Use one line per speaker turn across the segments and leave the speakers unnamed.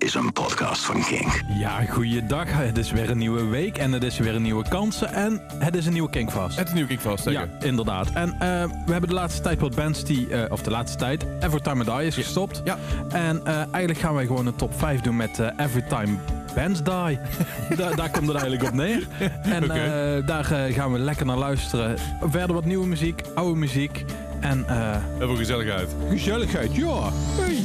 is een podcast van Kink.
Ja, goeiedag. Het is weer een nieuwe week en het is weer een nieuwe kansen en het is een nieuwe Kinkvast.
Het is nieuw Kickfast,
Ja,
zeker.
inderdaad. En eh, we hebben de laatste tijd wat bands die, eh, of de laatste tijd, Every Time I Die is gestopt.
Ja.
En eh, eigenlijk gaan wij gewoon een top 5 doen met eh, Every Time Bands Die. Da- daar komt het eigenlijk op neer. En
Oké.
eh, daar gaan we lekker naar luisteren. Verder wat nieuwe muziek, oude muziek en eh,
Heel veel gezelligheid.
gezelligheid. Ja. Hey.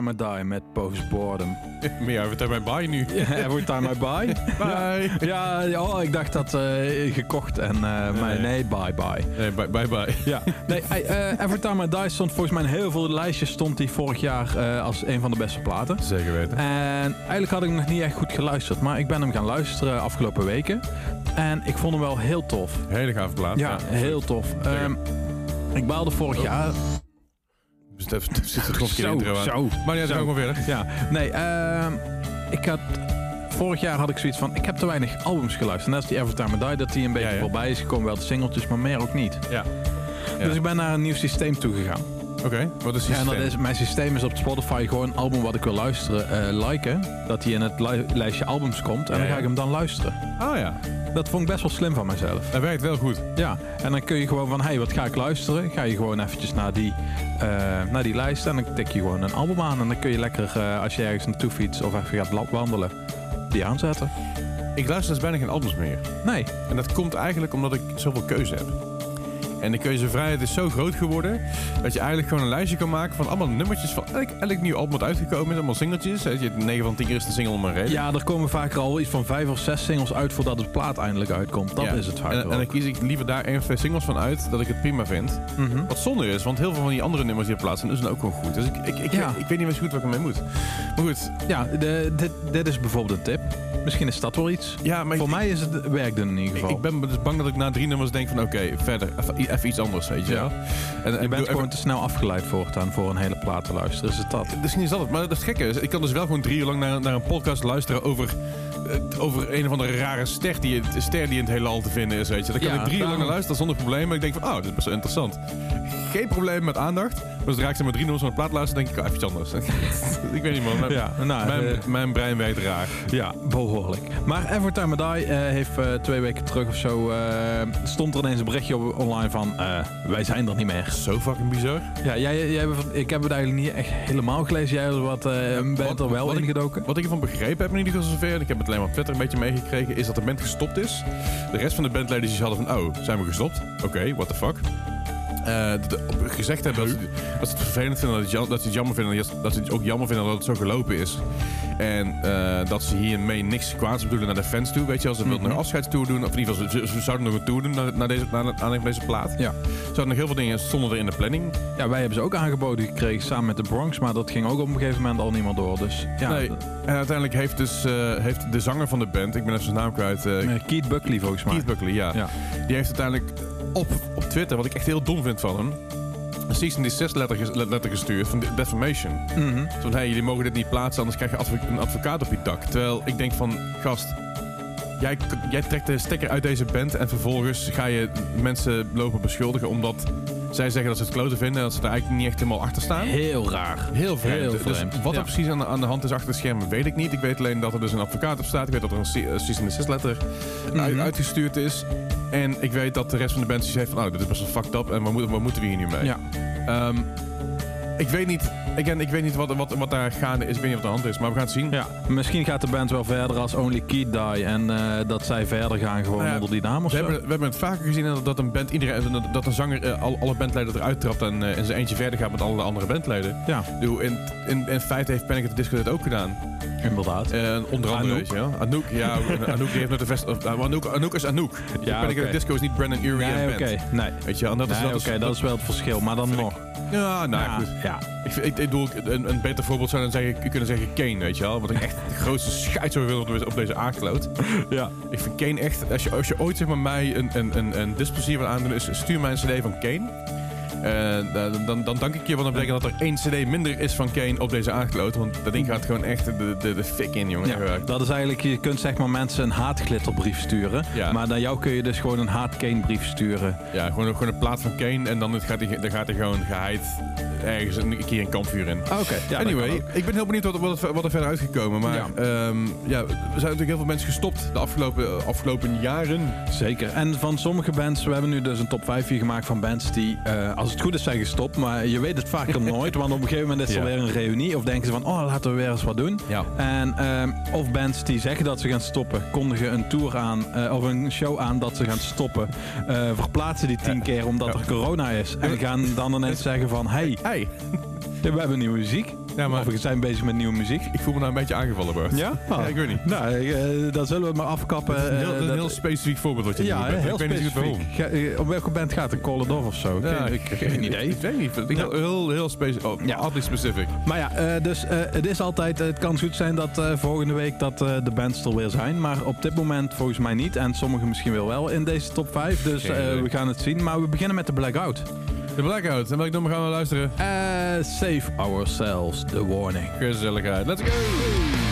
Time I Die met Postboredom.
Maar ja, we hebben bij nu.
Every Time I Buy.
Bye.
Ja, ja, oh, ik dacht dat eh, gekocht en maar nee, bye bye.
Nee, bye bye. bye.
Ja, nee, eh, Every Time I Die stond volgens mij in heel veel lijstjes stond die vorig jaar als een van de beste platen.
Zeker weten.
En eigenlijk had ik hem nog niet echt goed geluisterd, maar ik ben hem gaan luisteren afgelopen weken. En ik vond hem wel heel tof.
Hele gave plaat.
Ja, heel tof. Ehm, ik baalde vorig jaar.
Dus er zit er nog een
Zo,
intro aan.
zo.
Maar ja,
Zo.
gaan we verder.
Ja, nee, ehm, ik had vorig jaar had ik zoiets van, ik heb te weinig albums geluisterd. Net als die Every Time I Die, dat die een beetje
Ja, ja.
voorbij is gekomen. Wel de singeltjes, maar meer ook niet.
Ja. Ja.
Dus ik ben naar een nieuw systeem toegegaan.
Oké, wat is
Ja, en dat is, mijn systeem is op Spotify gewoon een album wat ik wil luisteren, eh, liken. Dat hij in het li- lijstje albums komt en
Ja,
dan ga ik hem dan luisteren.
Oh ja,
Dat vond ik best wel slim van mezelf.
dat werkt wel goed.
Ja, en dan kun je gewoon van, hey, wat ga ik luisteren? Ga je gewoon eventjes naar die, eh, naar die lijst en dan tik je gewoon een album aan. En dan kun je lekker, eh, als je ergens naartoe fietst of even gaat wandelen, die aanzetten.
Ik luister dus bijna geen albums meer.
Nee,
En dat komt eigenlijk omdat ik zoveel keuze heb. En de keuzevrijheid is zo groot geworden dat je eigenlijk gewoon een lijstje kan maken van allemaal nummertjes van elk, elk nieuw album wat uitgekomen is. Allemaal singeltjes. Weet je, 9 van 10 keer is de single om een reden.
ja, er komen vaak al iets van vijf of zes singles uit voordat de plaat eindelijk uitkomt. Dat
Ja.
is het vaak
En, en dan kies ik liever daar één of twee singles van uit dat ik het prima vind.
Mhm.
Wat zonde is, want heel veel van die andere nummers die op plaats zijn, zijn ook gewoon goed. Dus ik, ik, ik,
Ja.
ik, weet niet meer zo goed wat ik ermee moet. Maar goed,
Ja, de, dit, dit is bijvoorbeeld een tip. Misschien is dat wel iets.
ja, maar
Voor mij is het werkte in ieder geval.
ik ben dus bang dat ik na drie nummers denk van oké, verder, even, iets anders, weet je
Ja.
wel. En, en
je bent gewoon te snel afgeleid voortaan voor een hele plaat te luisteren. Is het dat?
Misschien is dat het, maar dat is gekke. Ik kan dus wel gewoon drie uur lang naar, naar een podcast luisteren over, over een of andere rare ster die, ster die in het heelal te vinden is. Weet je. Daar kan
Ja,
ik drie uur lang naar luisteren zonder probleem. Maar ik denk van, oh, dit is best wel interessant. Geen probleem met aandacht. Maar zodra ik ze maar drie nummers van de plaat luister, denk ik, oh, even anders. ik weet niet man. Mijn,
Ja, nou,
mijn,
eh,
mijn brein werkt raar.
Ja, behoorlijk. Maar Every Time I Die eh, heeft eh, twee weken terug of zo... stond er ineens een berichtje op, online van... wij zijn er niet meer.
Zo fucking bizar.
Ja, jij, jij, ik heb het eigenlijk niet echt helemaal gelezen. Jij wat, bent
wat-
er wel
wat ik-
ingedoken.
Wat ik ervan begrepen heb in ieder geval zover, ik heb het alleen maar op Twitter een beetje meegekregen, is dat de band gestopt is. De rest van de bandleden hadden van, oh, zijn we gestopt? Oké, what the fuck? Eh, de- gezegd hebben dat ze, dat ze het vervelend vinden, dat, ze het jammer vinden, dat ze- het ook jammer vinden dat het zo gelopen is. En eh, dat ze hiermee niks kwaads bedoelen naar de fans toe. Weet je, als ze wilden
Mhm.
een afscheidstour doen, of in ieder geval, ze, ze zouden nog een tour doen naar, naar deze, naar, deze plaat.
Ja.
Ze hadden nog heel veel dingen stonden er in de planning.
ja, wij hebben ze ook aangeboden gekregen samen met de Bronx. Maar dat ging ook op een gegeven moment al niet meer door. Dus ja,
Nee. En uiteindelijk heeft dus eh, heeft de zanger van de band, ik ben even zijn naam kwijt, eh,
Keith Buckley volgens mij.
Keith Buckley, ja.
Ja.
Die heeft uiteindelijk op, op Twitter, wat ik echt heel dom vind van hem, een cease and desist letter, ges- letter gestuurd van de- defamation. Zo van, hey, jullie mogen dit niet plaatsen, anders krijg je een advocaat op je dak. Terwijl ik denk van, gast, jij, jij trekt de stekker uit deze band en vervolgens ga je mensen lopen beschuldigen omdat zij zeggen dat ze het kloten vinden en dat ze er eigenlijk niet echt helemaal achter staan.
Heel raar.
Heel vreemd.
Heel
Dus
vreemd,
wat er precies aan de, aan de hand is achter de schermen, weet ik niet. Ik weet alleen dat er dus een advocaat op staat. Ik weet dat er een ce- een cease and desist letter uit- uitgestuurd is. En ik weet dat de rest van de band heeft van, oh, dit is best wel fucked up en wat moeten, wat moeten we hier nu mee?
Ja.
Ehm, ik weet niet, again, ik weet niet wat, wat, wat daar gaande is. Ik weet niet wat aan de hand is, maar we gaan het zien.
Ja, misschien gaat de band wel verder als Only Keith Die. En eh, dat zij verder gaan gewoon
Nou ja,
onder die naam of
We
zo.
hebben, we hebben het vaker gezien dat, dat een band, iedereen, dat een zanger al, alle bandleden eruit trapt en eh, in zijn eentje verder gaat met alle andere bandleden.
Ja,
In, in, in feite heeft Panic at the Disco dit ook gedaan.
inderdaad.
Onder andere,
Anouk.
weet je wel. Anouk, ja, Anouk die heeft met de vest... nou, Anouk, Anouk is Anouk.
Ja,
Panic at the Disco is niet Brandon Urie
Nee,
en
oké. Nee.
Weet je en dat is...
Nee,
dat is,
dat is wel het verschil. Maar dan nog.
Ja, nou
Ja,
goed.
ja.
Ik, ik, ik bedoel, een, een beter voorbeeld zou dan zeggen, kunnen zeggen Kane, weet je wel. Wat ik echt de grootste scheid zou willen op deze- aardkloot.
Ja.
Ik vind Kane echt... Als je, als je ooit zeg maar, mij een, een, een, een displezier wil aandoen, is stuur mij een cd van Kane. Eh, dan, dan, dan dank ik je, want dat betekent dat er één cd minder is van Kane op deze aardkloot. Want dat ding gaat gewoon echt de, de, de fik in, jongen.
Ja, dat is eigenlijk, je kunt zeg maar mensen een haatglitterbrief sturen.
Ja.
Maar naar jou kun je dus gewoon een haatkeenbrief sturen.
Ja, gewoon, gewoon een plaat van Kane en dan gaat hij, dan gaat hij gewoon geheid ergens een keer een kampvuur in.
Oké, ja,
anyway, ik ben heel benieuwd wat, wat, er- wat er verder uitgekomen. Maar
Ja.
ja. ja, er zijn natuurlijk heel veel mensen gestopt de afgelopen, afgelopen jaren.
Zeker. En van sommige bands, we hebben nu dus een top 5 hier gemaakt van bands die, eh, als het goed is, zijn gestopt. Maar je weet het vaker nooit, want op een gegeven moment is er
Ja.
weer een reunie. Of denken ze van, oh, laten we weer eens wat doen.
Ja.
En, ehm, of bands die zeggen dat ze gaan stoppen, kondigen een tour aan, eh, of een show aan dat ze gaan stoppen. Eh, verplaatsen die tien keer omdat er corona is. En gaan dan ineens zeggen van, hey,
Hey,
we hebben nieuwe muziek.
Ja, maar-
we zijn bezig met nieuwe muziek.
ik voel me nou een beetje aangevallen, Bart.
Ja?
Ja, ik weet niet.
Nou, eh, dan zullen we het maar afkappen.
Dat is een heel,
eh,
dat is een
dat-
heel specifiek voorbeeld wat je
ja,
noemt.
heel
Ik weet niet waarom.
eh, op welke band gaat het? Call it off of zo?
Ja,
Geen-
ik,
geen idee.
Ik weet niet. Ik heel, heel, heel specifiek. Oh,
Ja.
oddly specific.
Maar ja, dus het is altijd, het kan goed zijn dat volgende week dat de bands er weer zijn. Maar op dit moment volgens mij niet. En sommigen misschien wel wel in deze top 5. Dus we gaan het zien. Maar we beginnen met de Blackout.
De Blackout. En welk nummer gaan we luisteren?
Eh, save ourselves, the warning.
Gezelligheid. Let's go!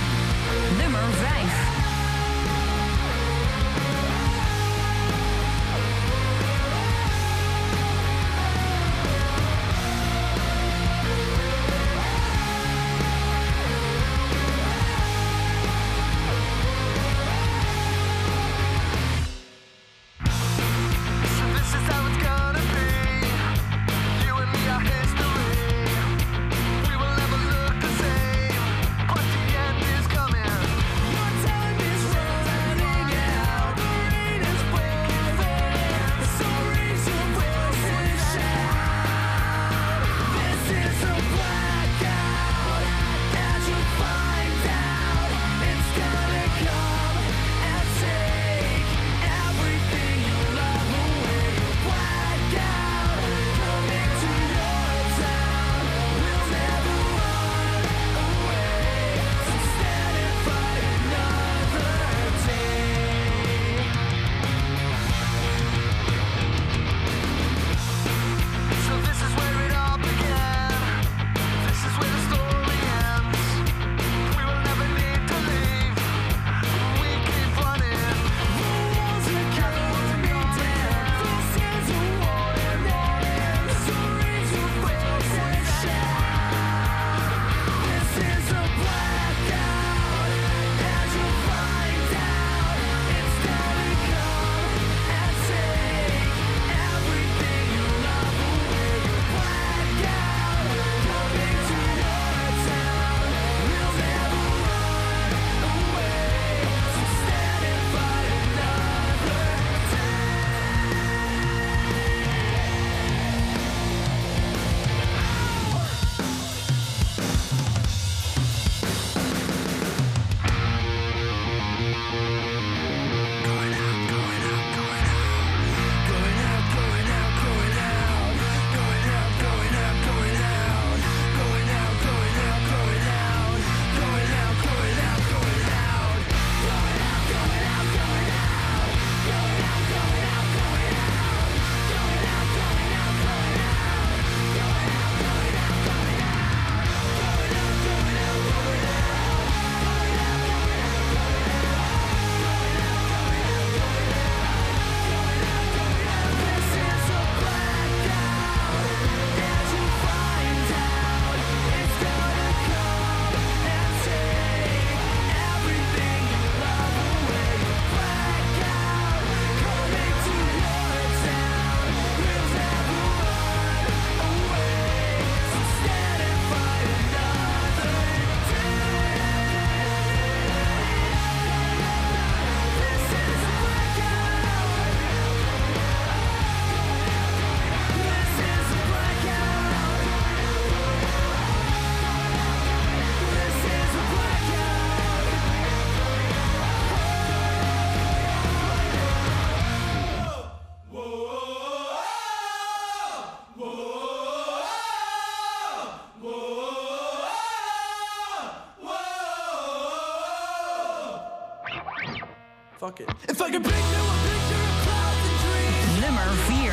Fuck it. If I could paint you a picture of clouds and dreams.
Nummer 4.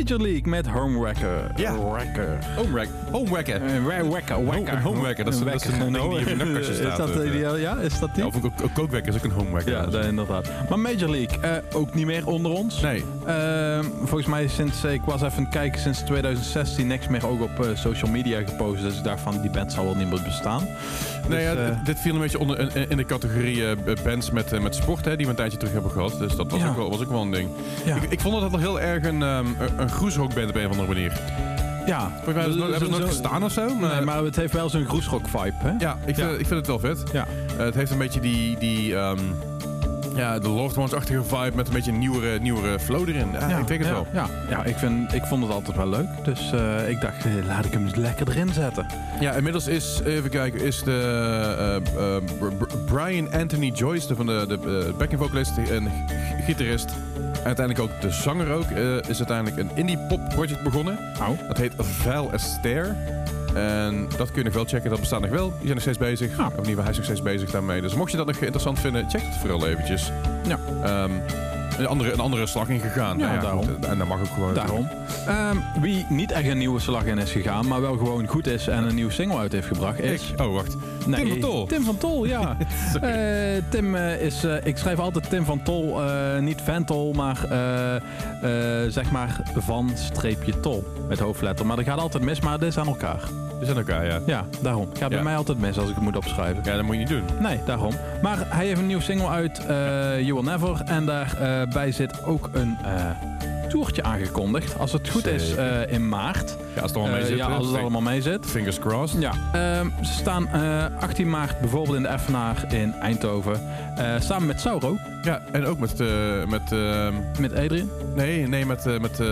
Major League met Homewrecker.
Ja.
Wrecker.
Homewreck. Homewrecker.
Eh, Wekker, wekker.
Een homewekker, dat is- dat is een ding die je nachtkastje staat.
Is dat
Dat, eh,
ideaal? Ja, is dat die?
Ja, of een, een kookwekker is ook een homewekker.
Ja, dat inderdaad. Maar Major League, eh, ook niet meer onder ons.
Nee.
Ehm, volgens mij sinds, eh, ik was even kijken, sinds 2016 niks meer ook op eh, social media gepost. Dus ik dacht van, die band zal wel niet meer bestaan.
Nee,
Dus, eh,
dit- viel een beetje onder in, in de categorie eh, bands met, eh, met sport, hè, die we een tijdje terug hebben gehad. Dus dat was,
Ja.
ook, wel, was ook wel een ding. Ik, ik vond het altijd heel erg een, um, een groesrockband op een of andere manier.
Ja.
Volgens mij hebben ze nooit, gestaan of zo. Maar,
Nee, maar het heeft wel zo'n groesrock vibe, hè?
Ja, ik vind, ik vind het wel vet.
Ja.
Eh, het heeft een beetje die, die ehm, ja, de Lost Ones-achtige vibe met een beetje een nieuwere, nieuwere flow erin. Ja, ik denk het
ja,
wel.
Ja, ja ik, vind, ik vond het altijd wel leuk. Dus eh, ik dacht, eh, laat ik hem eens lekker erin zetten.
Ja, inmiddels is, even kijken, is de Br- Br- Brian Anthony Joyce, de, van de, de backing vocalist en gitarist, uiteindelijk ook de zanger ook, eh, is uiteindelijk een indie pop project begonnen. Dat heet Vile Astaire. En dat kun je nog wel checken, dat bestaat nog wel. Die zijn nog steeds bezig.
Ja.
Of hij is nog steeds bezig daarmee. Dus mocht je dat nog interessant vinden, check het vooral eventjes.
Ja.
Ehm, een, andere, een andere slag in gegaan.
Ja,
Nou
daarom.
goed, en dat mag ook gewoon.
daarom. Ehm, wie niet echt een nieuwe slag in is gegaan, maar wel gewoon goed is en een nieuwe single uit heeft gebracht,
Ik,
is...
oh, wacht.
Nee,
Tim van Tol.
Tim van Tol, ja. Eh, Tim eh, is... eh, ik schrijf altijd Tim van Tol, eh, niet Van Tol, maar eh, eh, zeg maar van streepje Tol. Met hoofdletter. Maar dat gaat altijd mis, maar dit is aan elkaar.
Die zijn elkaar, ja.
Ja, daarom. Gaat bij
Ja.
mij altijd mis als ik het moet opschrijven.
Ja, dat moet je niet doen.
Nee, daarom. Maar hij heeft een nieuwe single uit, eh You Will Never. En daarbij zit ook een, eh, toertje aangekondigd. Als het goed is eh, in maart.
Ja, als het allemaal
Eh,
mee zit.
ja,
hè.
als het allemaal mee zit.
Fingers crossed.
Ja, ehm, ze staan eh, 18 maart bijvoorbeeld in de Effenaar in Eindhoven. eh, samen met Sauro,
Ja, en ook met... eh, met ehm,
met Adrian.
nee, nee, met, eh, met eh,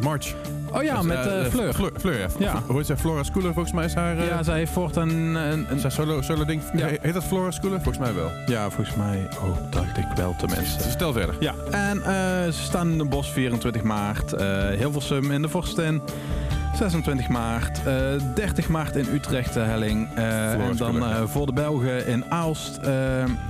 March.
Oh ja, met
eh,
eh, Fleur.
Fleur, Fleur, ja.
Ja.
Hoe heet zij? Flora Schooler, volgens mij is haar... eh,
Ja, zij heeft voortaan een... een, een-
Zijn solo, solo ding.
Ja.
Heet dat Flora Schooler? Volgens mij wel.
ja, volgens mij... Oh, dacht ik wel tenminste.
Stel verder.
Ja, en ze staan in de Bos 24 maart. eh Hilversum in de Vorstin 26 maart. eh 30 maart in Utrecht de helling. eh, en dan eh, voor de Belgen in Aalst eh,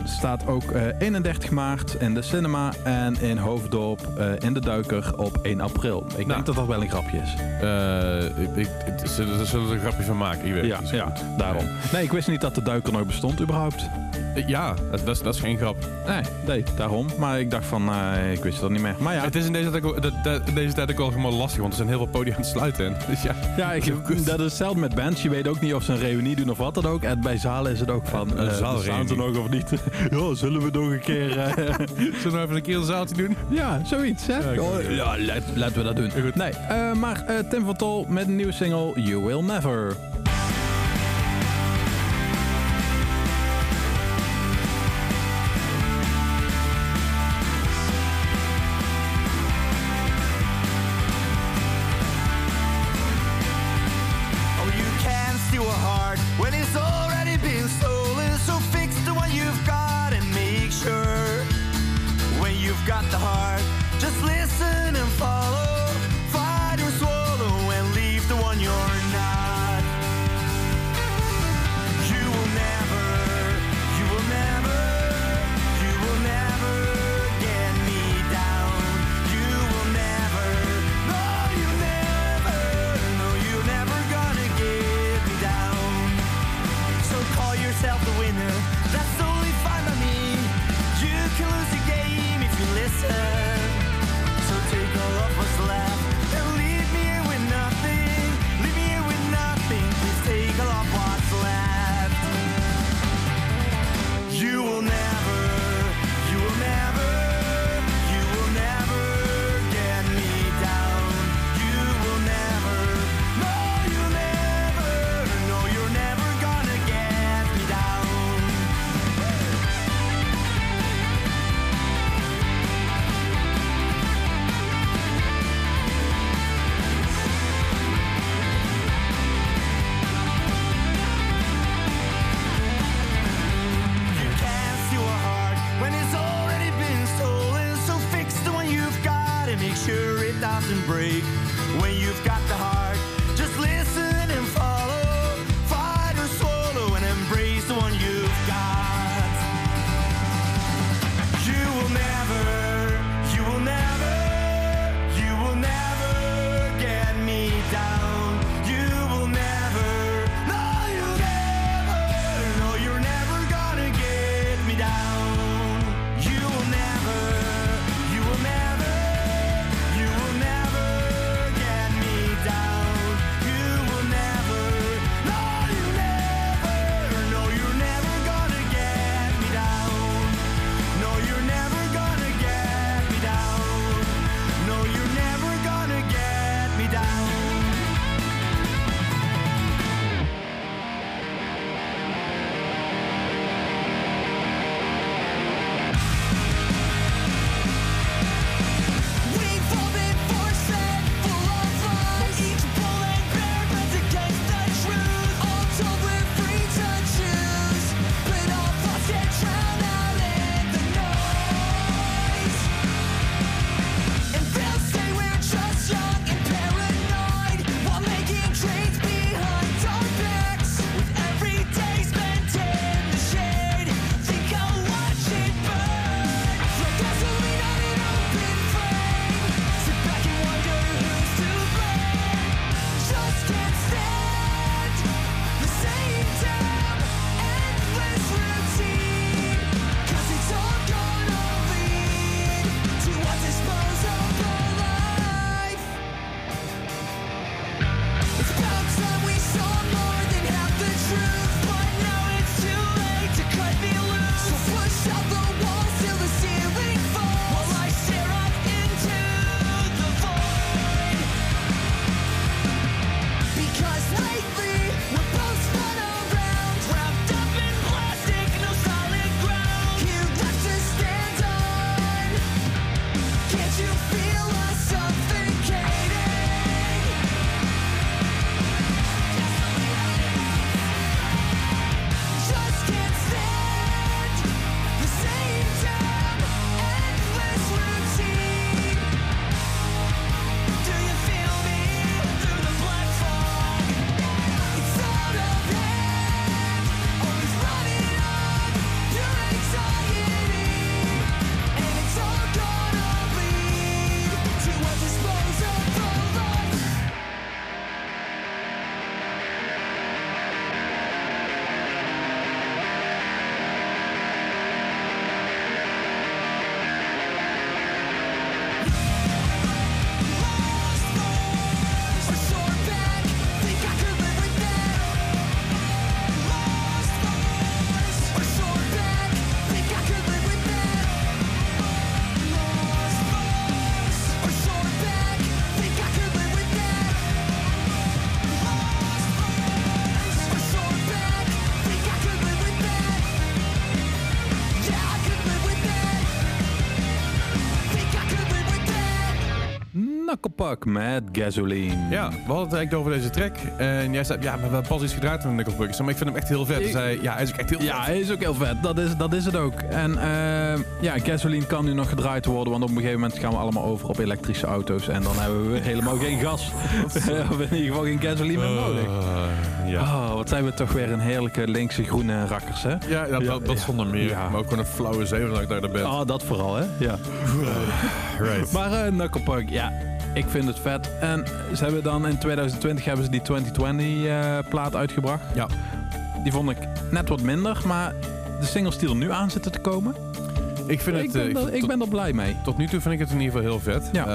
staat ook eh, 31 maart in de Cinema. En in Hoofddorp eh, in de Duiker op 1 april. Ik denk dat dat wel een grapje is.
Eh, ik, ze- zullen we er een grapje van maken. Ik weet
Ja,
het niet zo
ja, daarom. Nee, ik wist niet dat de Duiker nog bestond überhaupt.
Eh, Ja, dat, dat, is, dat is geen grap.
Nee, nee, daarom. Maar ik dacht van, eh, ik wist dat niet meer. Maar ja,
Het is in deze tijd, ook, dat- dat- in deze tijd ook wel helemaal lastig, want er zijn heel veel podia aan het sluiten. En, dus ja,
Ja, ik, dat is hetzelfde met bands. Je weet ook niet of ze een reunie doen of wat dan ook. En bij zalen is het ook van,
Een
eh
zaalreunie.
staan ze nog of niet? ja, zullen we nog een keer...
zullen we even een keer een zaaltje doen?
ja, zoiets, hè?
Ja,
Oh, ja, laten we dat doen.
Goed.
Nee, maar Tim van Tol met een nieuwe single, You Will Never.
Got the heart, just listen
Knucklepuck met Gasoline.
Ja, we hadden het eigenlijk over deze track. En jij zei, ja, maar we hebben pas iets gedraaid van Nickelback. Ik zei, maar ik vind hem echt heel vet.
Ik-
Ik zei, ja, hij is ook echt heel
Ja,
vet.
hij is ook heel vet. Dat is, dat is het ook. En eh, ja, gasoline kan nu nog gedraaid worden, want op een gegeven moment gaan we allemaal over op elektrische auto's. En dan hebben we helemaal geen gas. of in ieder geval geen gasoline meer nodig.
Eh, ja.
Oh, wat zijn we toch weer een heerlijke linkse groene rakkers, hè?
Ja, dat, dat, dat zonder meer.
Ja.
Maar ook gewoon een flauwe zeeuwelijk naar de bed.
Oh, dat vooral, hè? Ja.
right.
Maar Knucklepuck, ja, ik vind het vet. En ze hebben dan in 2020 hebben ze die 2020 eh, plaat uitgebracht.
Ja.
Die vond ik net wat minder, maar de singles die er nu aan zitten te komen,
Ik vind
ik
het...
ben,
eh,
er, ik ben er blij mee.
tot nu toe vind ik het in ieder geval heel vet.
Ja.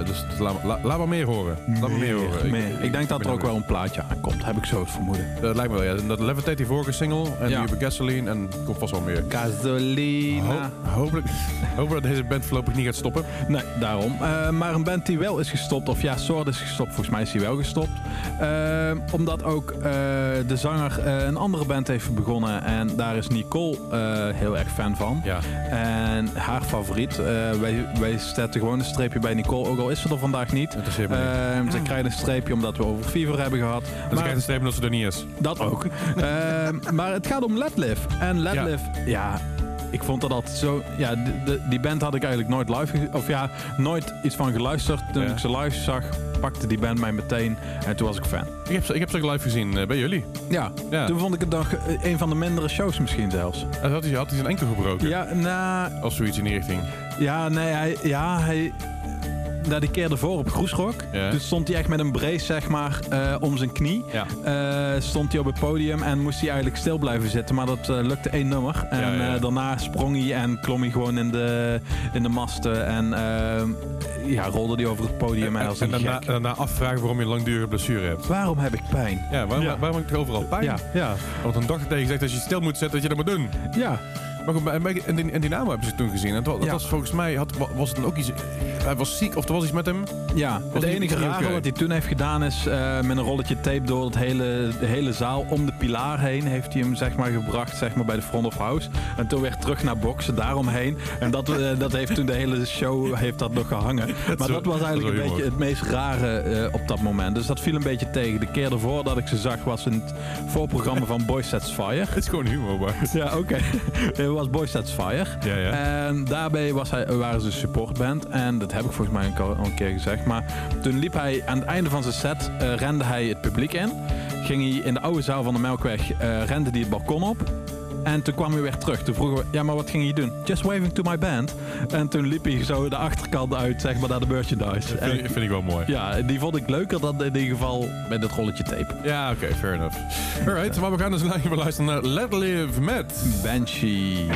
Eh, dus laat, la- laat maar meer horen. Laat maar meer horen.
Meer. Ik, denk dat er ook wel een plaatje aankomt, heb ik zo het vermoeden.
Dat lijkt me wel, ja. Dat Levitate, die vorige single. En
Ja.
nu hebben Gasoline. En er komt vast wel meer.
Gasolina.
Ho- hopelijk, hopelijk dat deze band voorlopig niet gaat stoppen.
Nee, daarom. Eh, maar een band die wel is gestopt, of ja, Sword is gestopt, volgens mij is hij wel gestopt. Omdat ook eh, de zanger een andere band heeft begonnen en daar is Nicole eh, heel erg fan van.
Ja.
En haar favoriet, eh, wij, wij zetten gewoon een streepje bij Nicole, ook al is ze er vandaag niet.
Interesseert me niet.
Eh, ze krijgt een streepje omdat we over Fever hebben gehad.
Dus ik
Maar-
krijg een streep dat ze er niet is.
dat ook. Ehm, maar het gaat om Let Live. En Let
Ja.
Live, ja, ik vond dat altijd zo... Ja, de, de- die band had ik eigenlijk nooit live... Of ja, nooit iets van geluisterd. Toen
Ja.
ik ze live zag, pakte die band mij meteen. En toen was ik fan.
Ik heb, ze- ik heb ze ook live gezien eh, bij jullie.
Ja,
Ja.
toen vond ik het nog eh, een van de mindere shows misschien zelfs.
En had hij, had hij zijn enkel gebroken.
Ja, nou...
Of zoiets in die richting.
Ja, nee, hij... Ja, hij daar die keer ervoor op.
Ja.
Toen stond hij echt met een brace, zeg maar, eh, om zijn knie.
Ja.
Eh, stond hij op het podium en moest hij eigenlijk stil blijven zitten. Maar dat eh, lukte één nummer. En
Ja, ja.
eh, daarna sprong hij en klom hij gewoon in de, in de masten. En ja, rolde hij over het podium. En,
En,
als
en
een
daarna, daarna afvragen waarom je een langdurige blessure hebt.
Waarom heb ik pijn?
Ja, waarom,
Ja.
waarom heb ik overal pijn?
Ja, ja,
Want een dokter tegen zegt als je stil moet zetten, dat je dat moet doen.
ja.
Maar goed, en, en, Dynamo hebben ze toen gezien. En dat, dat
Ja.
was volgens mij, had, was het dan ook iets... Hij was ziek of er was iets met hem.
Ja, het enige rare wat hij toen heeft gedaan is eh, met een rolletje tape door het hele, de hele zaal om de pilaar heen heeft hij hem zeg maar gebracht zeg maar, bij de front of house. En toen weer terug naar boksen daaromheen. En dat, eh, dat heeft toen de hele show heeft dat nog gehangen. Maar dat was eigenlijk een beetje het meest rare eh, op dat moment. Dus dat viel een beetje tegen. De keer ervoor dat ik ze zag was in het voorprogramma van Boy Sets Fire.
Het is gewoon humor, maar...
Ja, oké. was Boy Sets Fire.
Ja, ja.
En daarbij was hij, waren ze supportband. En dat heb ik volgens mij al al een keer gezegd. Maar toen liep hij aan het einde van zijn set, eh, rende hij het publiek in. Ging hij in de oude zaal van de Melkweg, eh, rende hij het balkon op. En toen kwam hij weer terug. Toen vroegen we, ja, maar wat ging je doen? Just waving to my band. En toen liep hij zo de achterkant uit, zeg maar, naar de merchandise.
Vind,
En,
ik- vind ik wel mooi.
ja, die vond ik leuker dan in ieder geval met het rolletje tape.
Ja, oké, fair enough. Alright, maar we gaan dus live luisteren naar Let Live met...
Banshee.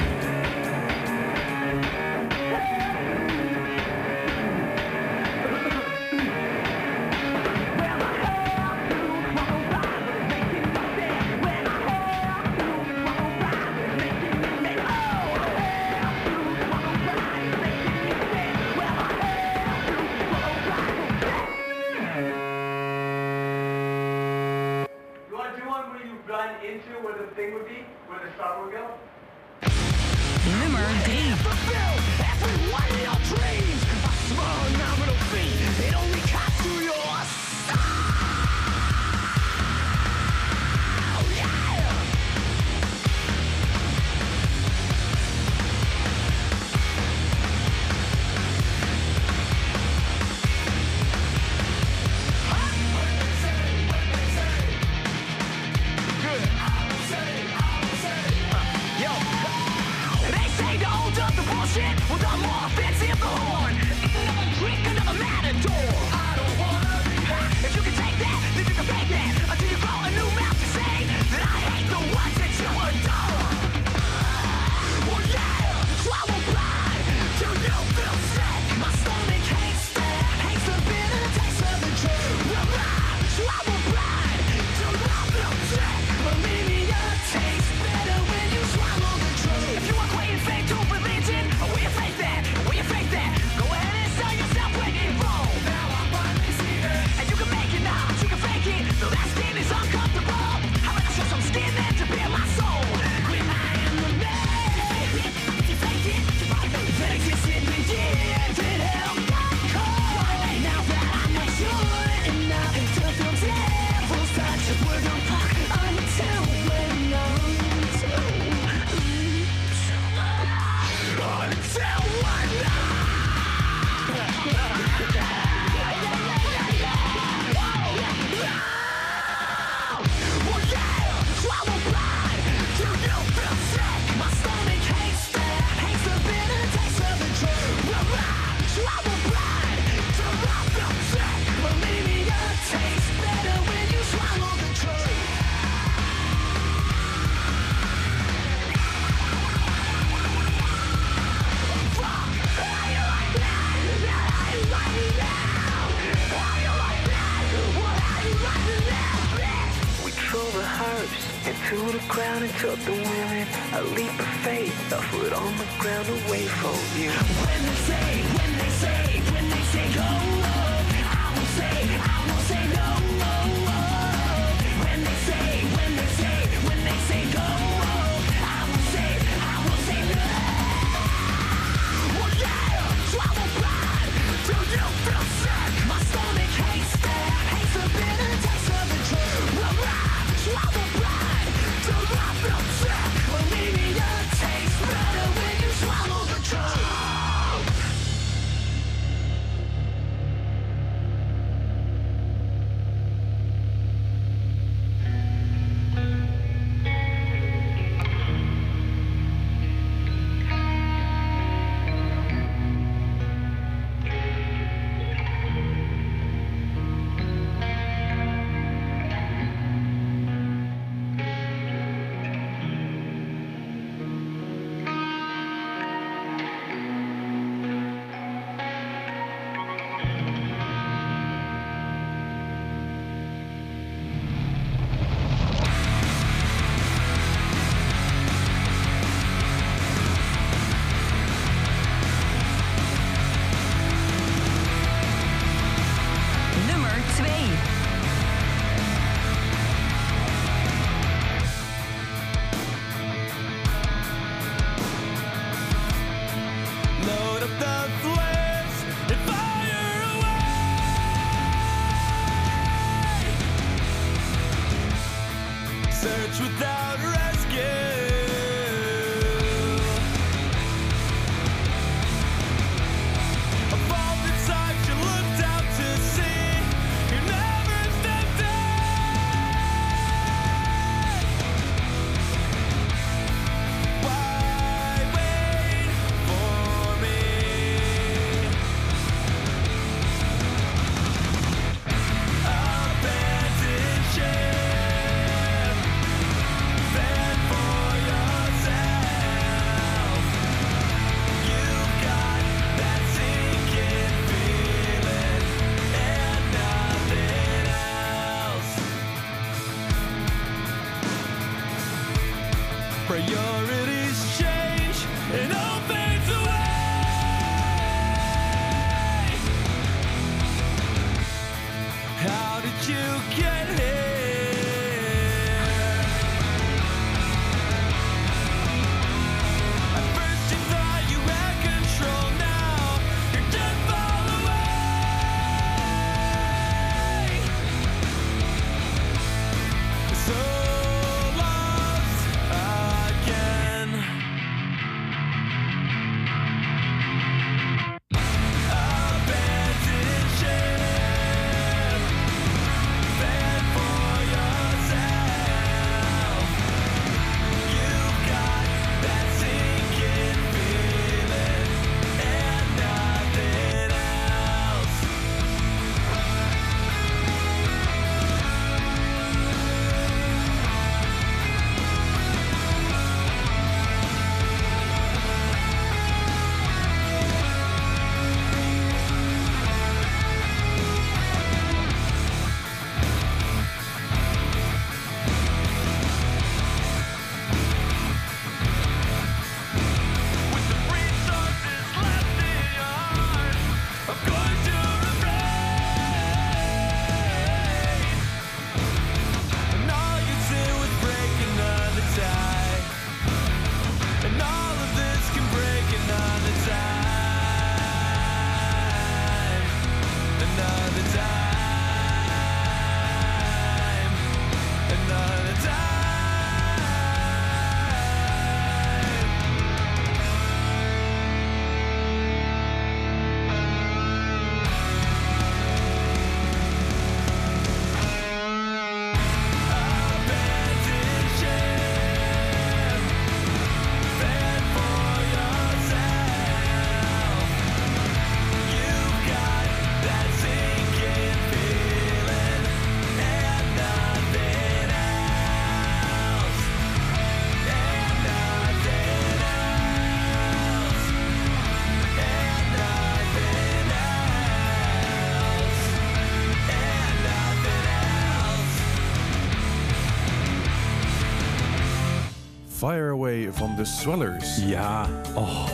Fire Away van de Swellers.
Ja. Oh.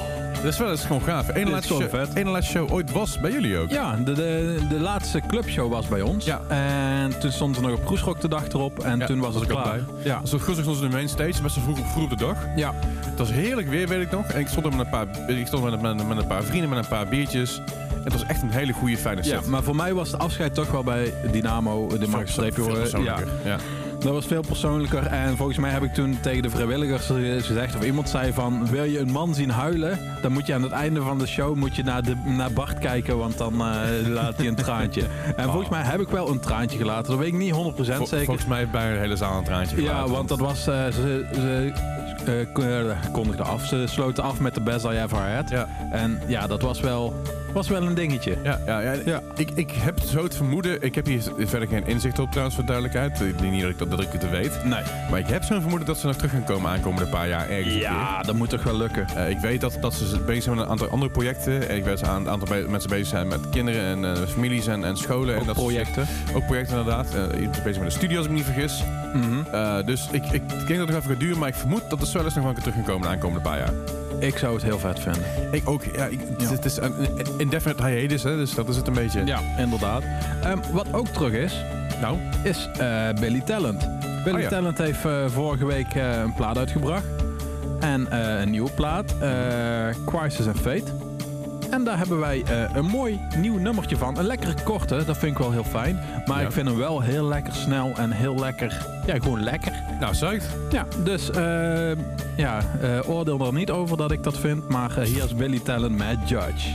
De Swellers is gewoon gaaf.
Is
laatste, show,
vet.
ene laatste show ooit was bij jullie ook.
Ja, de, de, de laatste clubshow was bij ons.
Ja.
En toen stond er nog een Kroesrock de dag erop. En
Ja,
toen was
was
het
ik ook
klaar.
bij.
Ja.
Dus goed stond ze in de main stage, best wel vroeg, vroeg op de dag.
Ja.
Het was heerlijk weer, weet ik nog. En ik stond er met een paar, ik stond met, met, met een paar vrienden, met een paar biertjes. Het was echt een hele goede, fijne
ja,
set.
maar voor mij was het afscheid toch wel bij Dynamo. De streepje horen. Ja.
Ja.
Dat was veel persoonlijker. En volgens mij heb ik toen tegen de vrijwilligers gezegd... of iemand zei van... wil je een man zien huilen... dan moet je aan het einde van de show moet je naar, de, naar Bart kijken... want dan eh, laat hij een traantje. En volgens mij heb ik wel een traantje gelaten. Dat weet ik niet 100%
Vol-
zeker.
Volgens mij heeft bijna de hele zaal een traantje
Ja,
gelaten,
want dat was... eh, ze ze kon- eh, kondigden af. Ze sloten af met de Best I Ever Had.
Ja.
En ja, dat was wel, was wel een dingetje.
Ja, ja, ja,
Ja.
Ik, ik heb zo het vermoeden, ik heb hier verder geen inzicht op trouwens voor duidelijkheid. Ik denk niet dat ik, dat, dat ik het weet.
Nee.
Maar ik heb zo'n vermoeden dat ze nog terug gaan komen aankomende paar jaar ergens
Ja, dat moet toch wel lukken.
Eh, ik weet dat, dat ze bezig zijn met een aantal andere projecten. En ik weet dat een aantal be- mensen bezig zijn met kinderen en eh, families en, en scholen. en
Ook
dat soort-
projecten.
ook projecten inderdaad. Eh, is bezig met een studie als ik me niet vergis.
Mhm.
Eh, dus ik, ik denk dat het nog even gaat duren, maar ik vermoed dat de Swellers nog wel een keer terug gaan komen de aankomende paar jaar.
Ik zou het heel vet vinden.
Ik ook, ja. Ik,
Ja.
Het is een indefinite hiatus, hè, dus dat is het een beetje.
Ja, inderdaad. Ehm, wat ook terug is,
Nou,
is eh, Billy Talent. Billy
Oh ja.
Talent heeft eh, vorige week eh, een plaat uitgebracht. En een nieuwe plaat, Crisis and Fate. En daar hebben wij eh, een mooi nieuw nummertje van. Een lekkere korte, dat vind ik wel heel fijn. Maar
Ja.
ik vind hem wel heel lekker snel en heel lekker. Ja, gewoon lekker.
nou zuigt.
Ja, dus eh, ja, eh, oordeel er niet over dat ik dat vind. Maar hier is Billy Talent met Judge.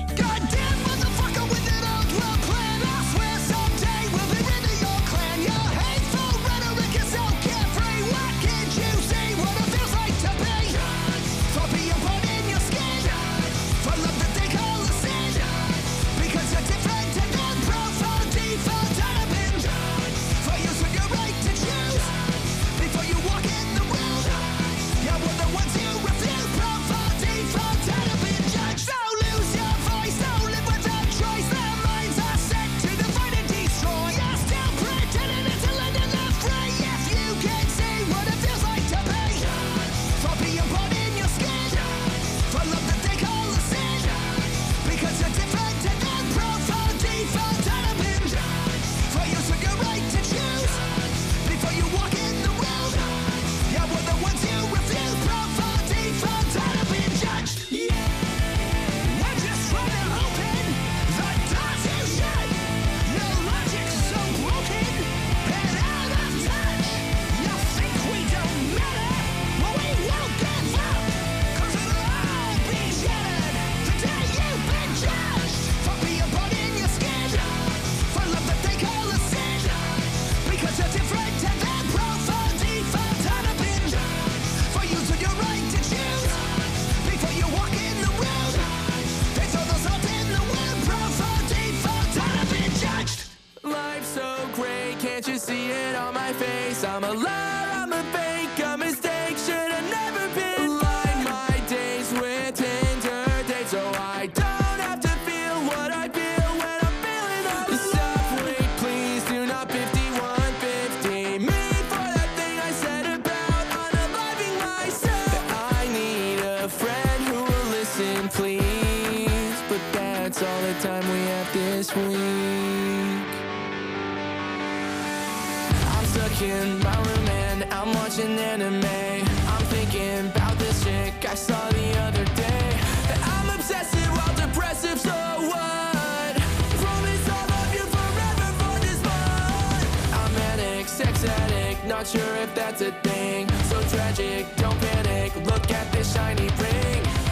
Not sure if that's a thing. So tragic, don't panic. Look at this shiny ring.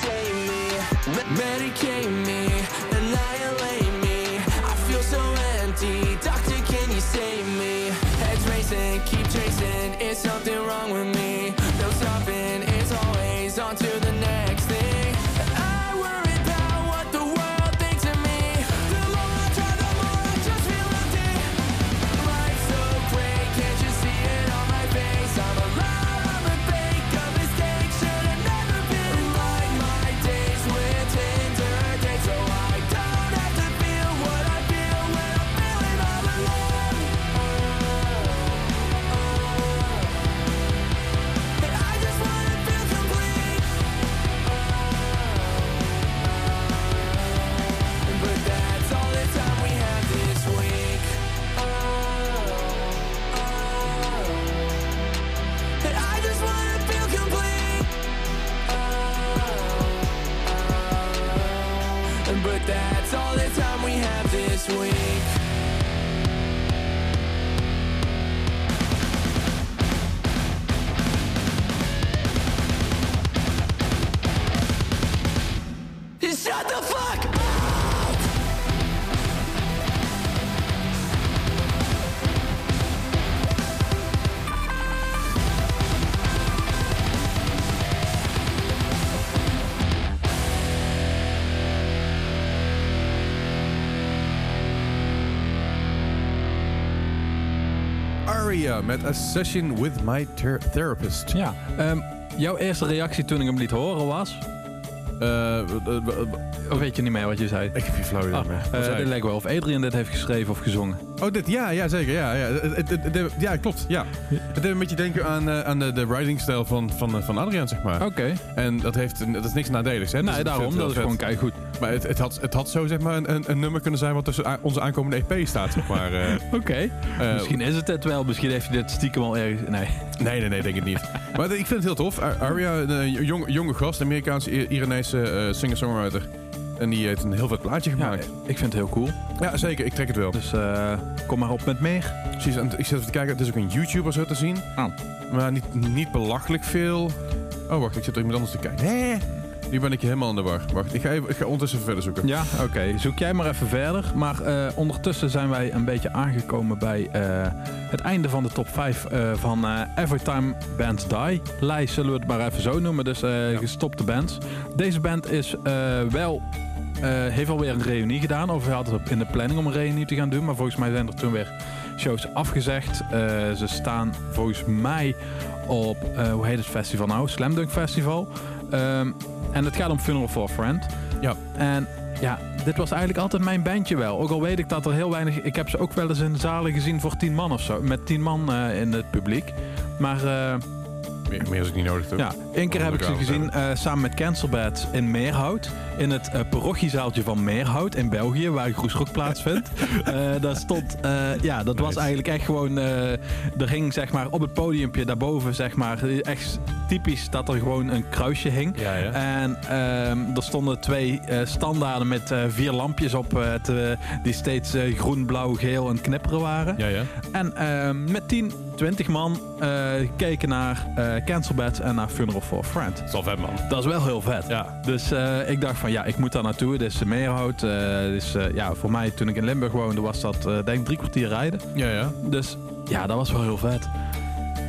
Save me? Me- medicate me, annihilate me. I feel so empty. Doctor, can you save me? Racing, keep chasing. Is something wrong with me?
Met A Session With My Ther- Therapist.
Ja. ehm, jouw eerste reactie toen ik hem liet horen was...
Eh, eh, eh,
Of weet je niet meer wat je zei?
ik heb hier flauw idee
Ah,
meer.
eh, dit
ik?
lijkt wel of Adrian dit heeft geschreven of gezongen.
Oh, dit, ja, ja, zeker. Ja, ja, ja klopt. Ja. Het deed een beetje denken aan, eh, aan de, de writing-stijl van, van, eh, van Adriaan, zeg maar.
Oké.
En dat, heeft, dat is niks nadeligs, hè? Dus
Nee,
ik
daarom. Dat is gewoon kijk goed.
Maar het, het, had, het had zo zeg maar een, een, een nummer kunnen zijn wat tussen onze aankomende EP staat, zeg maar. eh.
Oké.
Eh,
Misschien is het het wel. Misschien heeft hij dit stiekem al ergens... Nee.
Nee, nee, nee, denk ik niet. maar ik vind het heel tof. Ar- Aria, een eh, jong, jonge gast, Amerikaanse Iranese singer-songwriter. En die heeft een heel vet plaatje
Ja,
gemaakt.
ik vind het heel cool.
Ja, zeker. Ik trek het wel.
Dus kom maar op met meer.
Precies, en ik zit even te kijken. Het is ook een YouTuber zo te zien.
Oh.
Maar niet, niet belachelijk veel. Oh, wacht. Ik zit er iemand anders te kijken. Nee. Nu ben ik helemaal in de war. Wacht, ik ga, even, ik ga ondertussen verder zoeken.
Ja, oké. Zoek jij maar even verder. Maar eh, ondertussen zijn wij een beetje aangekomen bij eh, het einde van de top 5 eh, van eh, Every Time Bands Die. Lijst zullen we het maar even zo noemen. Dus gestopte bands. Deze band is wel... heeft alweer een reunie gedaan. Of hij had het in de planning om een reunie te gaan doen. Maar volgens mij zijn er toen weer shows afgezegd. Ze staan volgens mij op... hoe heet het festival nou? Slam Dunk Festival. Ehm, en het gaat om Funeral for a Friend.
Ja.
En ja, dit was eigenlijk altijd mijn bandje wel. Ook al weet ik dat er heel weinig... Ik heb ze ook wel eens in zalen gezien voor tien man of zo. Met tien man eh, in het publiek. Maar eh,
Meer, meer is ik niet nodig, toch?
ja, één keer heb ik ze gezien eh, samen met Cancelbed in Meerhout. In het eh parochiezaaltje van Meerhout in België, waar Groesrock plaatsvindt. Eh daar stond, ja, dat was eigenlijk echt gewoon... er hing zeg maar op het podiumpje daarboven, zeg maar, echt typisch dat er gewoon een kruisje hing.
Ja, ja.
En ehm, er stonden twee standaarden met vier lampjes op, te- die steeds groen, blauw, geel en knipperen waren.
Ja, ja.
En ehm, met 10, 20 man keken naar Cancelbed en naar Funeral for a Friend.
Dat is al vet, man.
Dat is wel heel vet.
Ja.
Dus eh, ik dacht van ja, ik moet daar naartoe. Dit is Meerhout. eh dus eh, ja, voor mij toen ik in Limburg woonde was dat eh, denk ik drie kwartier rijden.
Ja, ja.
Dus ja, dat was wel heel vet.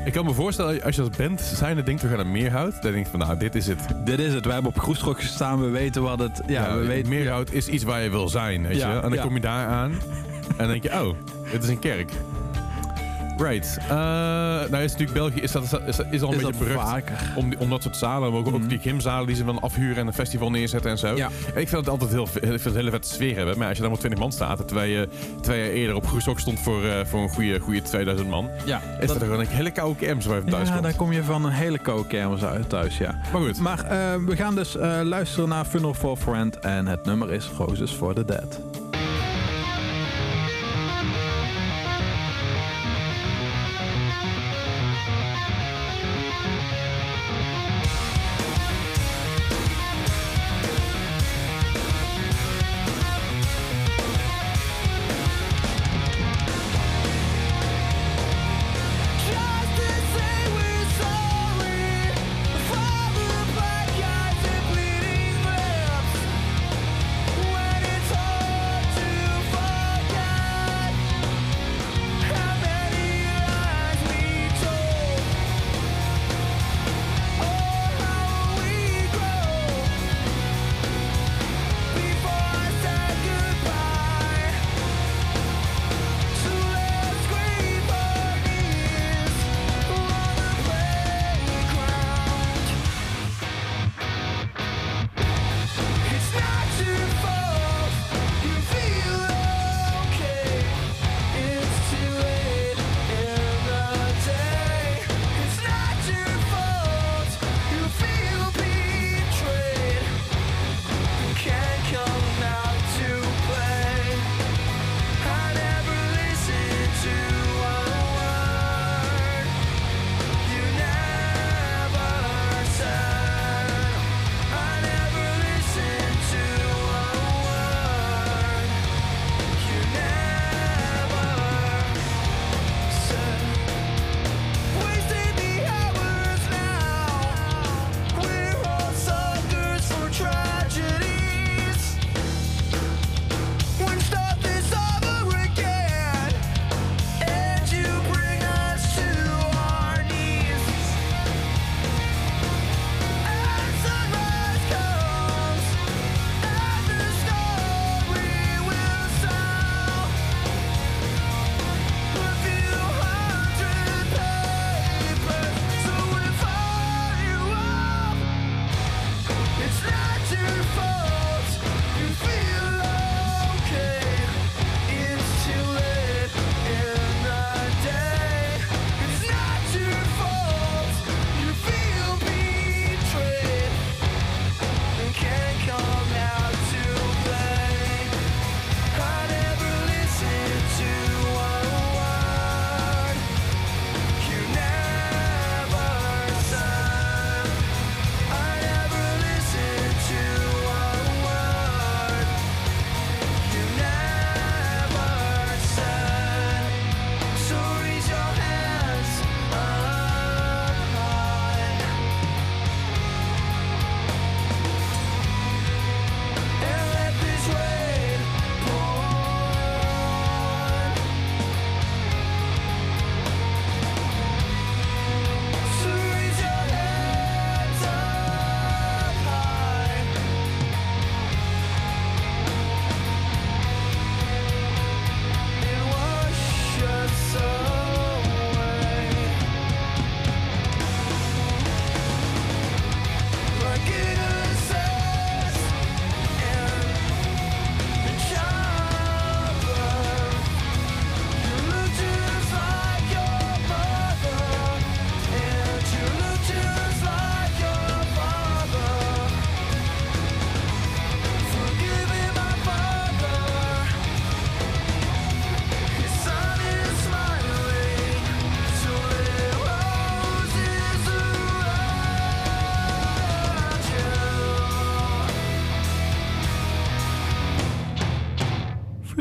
Ik kan me voorstellen, als je als band zijnde denkt, we gaan naar Meerhout. Dan denk je van, nou, dit is het.
Dit is het. We hebben op Groesrock gestaan. We weten wat het... Ja, we weten...
Meerhout is iets waar je wil zijn, weet
Ja,
je. En dan
ja.
kom je daar aan. En dan denk je, oh, dit is een kerk. Right. Eh, nou is natuurlijk België is, dat, is, is al een
Is
beetje berucht om, die- om dat soort zalen. Maar ook, ook
Mhm.
die gymzalen die ze dan afhuren en een festival neerzetten en zo.
Ja.
En ik vind het altijd heel, ik vind het een hele vette sfeer hebben. Maar als je dan maar 20 man staat, terwijl je twee jaar eerder op Groesrock stond voor, eh, voor een goede, goede 2000 man.
Ja,
Is dat, gewoon een hele koude kermis waar je van thuis
ja
komt.
dan kom je van een hele koude kermis uit thuis, ja.
Maar goed.
Maar eh, we gaan dus luisteren naar Funeral for Friend. En het nummer is Roses for the Dead.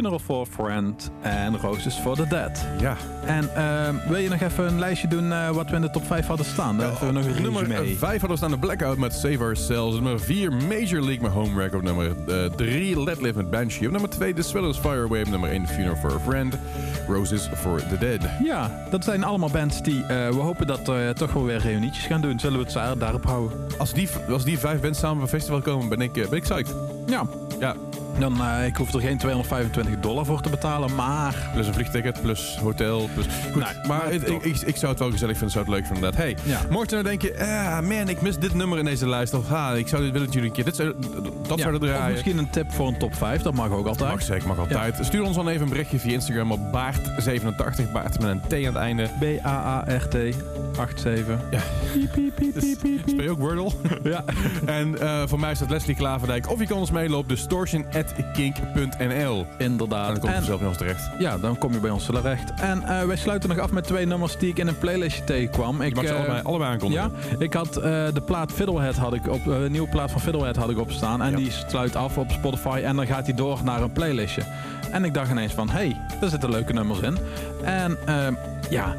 Funeral for a Friend en Roses for the Dead.
Ja.
En ehm, wil je nog even een lijstje doen eh, wat we in de top 5 hadden staan? Hebben we nog een
nummer
resume.
5 hadden we staan de Blackout met Save Ourselves. Nummer 4 Major League met Homewreck op nummer 3 Let Live met Banshee. Op nummer 2 The Swellers Fire Away op nummer 1 Funeral for a Friend. Roses for the Dead.
Ja, dat zijn allemaal bands die eh, we hopen dat toch wel weer reunietjes gaan doen. Zullen we het daar- daarop houden?
Als die, als die vijf bands samen op een festival komen, ben ik, eh, ben ik psyched.
Ja.
Ja,
Dan, eh, ik hoef er geen 225 dollar voor te betalen, maar...
plus een vliegticket, plus hotel, plus... Goed,
Nee,
maar
maar
het- ik, ik, ik zou het wel gezellig vinden, zou het leuk vinden. Dat, hey,
Ja.
mocht je nou denken, ah man, ik mis dit nummer in deze lijst. Of ah, ik zou dit willen dat jullie een keer dit zou, dat
Ja,
zouden
of
draaien.
misschien een tip voor een top 5, dat mag ook altijd.
Mag zeker, mag altijd. Stuur ons dan even een berichtje via Instagram op Baart87, Baart met een T aan het einde.
B-A-A-R-T 87.
Ja.
Piep, piep, piep, piep, piep.
Speel je ook Wordle?
Ja.
en eh, voor mij staat Leslie Klaverdijk. Of je kan ons mailen op distortion.kink.nl. En
Inderdaad.
dan komt
En-
het zelf bij ons terecht.
Ja, dan kom je bij ons terecht. En eh, wij sluiten nog af met twee nummers die ik in een playlistje tegenkwam.
Je
Ik,
mag ze
eh,
allebei, allebei aankondigen.
Ja, ik had eh, de plaat Fiddlehead had ik op, een nieuwe plaat van Fiddlehead had ik opstaan. En
Ja.
die sluit af op Spotify en dan gaat hij door naar een playlistje. En ik dacht ineens van, hé, hey, daar zitten leuke nummers in. En ehm, ja,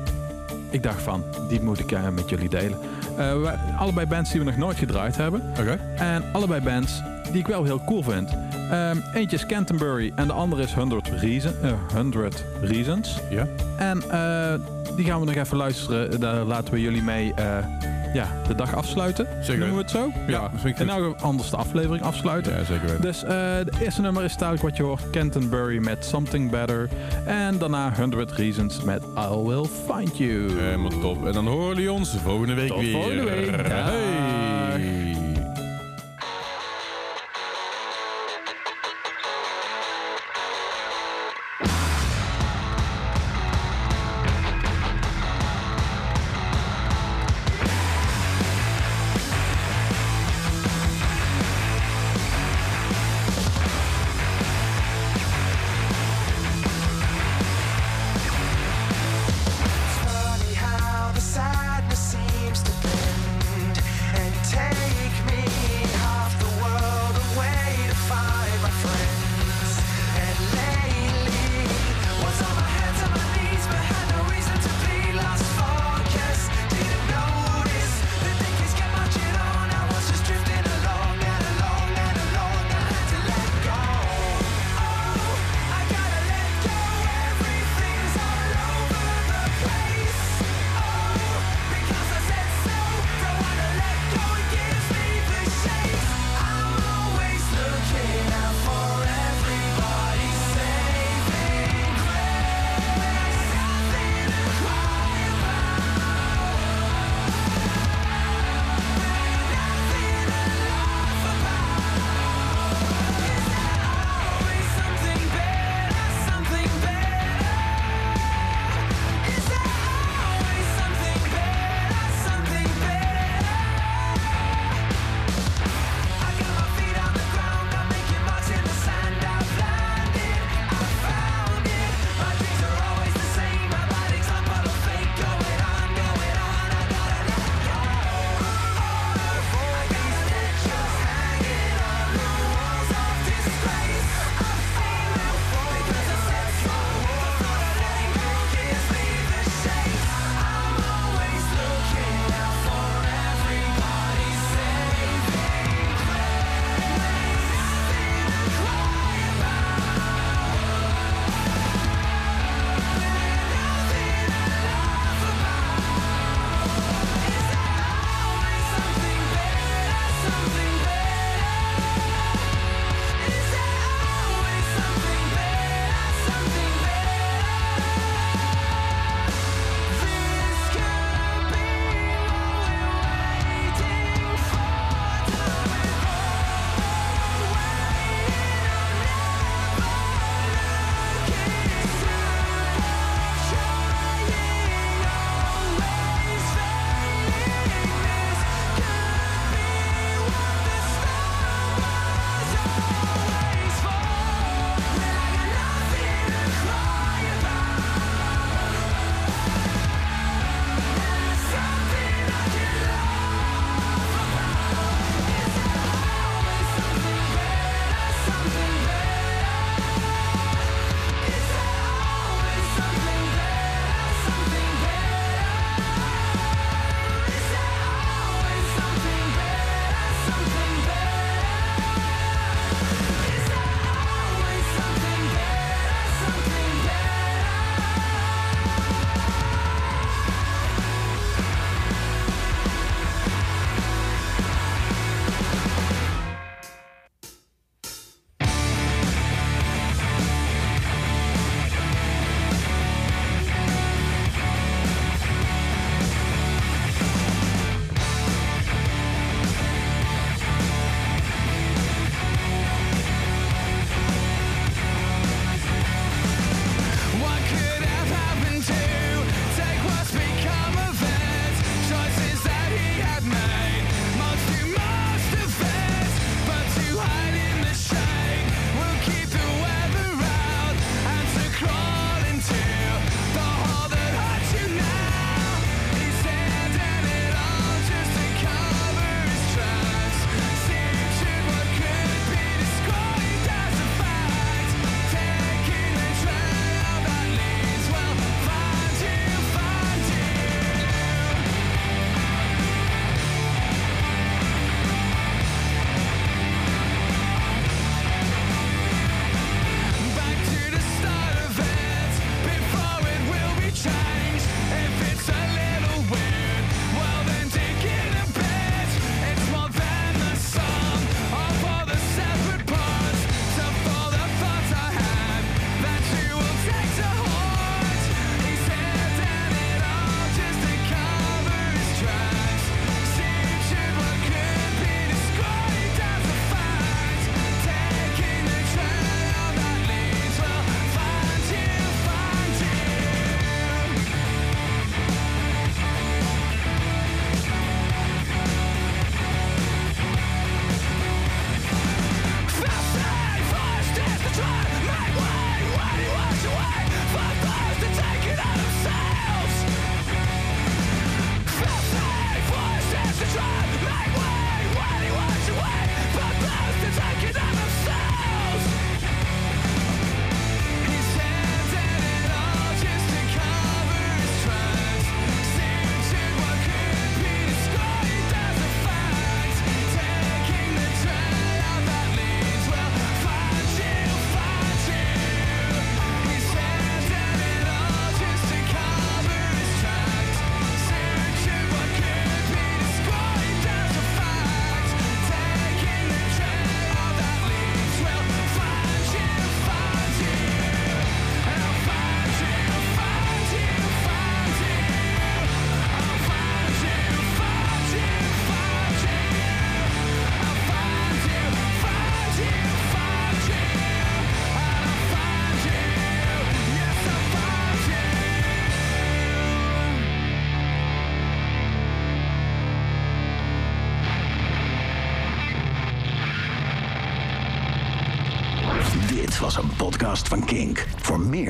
ik dacht van, die moet ik met jullie delen. Wij- allebei bands die we nog nooit gedraaid hebben.
Oké.
En allebei bands die ik wel heel cool vind. Ehm, eentje is Canterbury en de andere is 100, Reason, eh, 100 Reasons.
Ja.
En eh, die gaan we nog even luisteren. Daar laten we jullie mee eh, ja, de dag afsluiten.
Zeker
Noemen we het zo?
Ja, ik
En nou anders de aflevering afsluiten.
Ja, zeker weten.
Dus eh de eerste nummer is duidelijk wat je hoort. Canterbury met Something Better. En daarna 100 Reasons met I Will Find You.
Helemaal top. En dan horen jullie ons volgende week
Tot
weer.
volgende week.
Hey.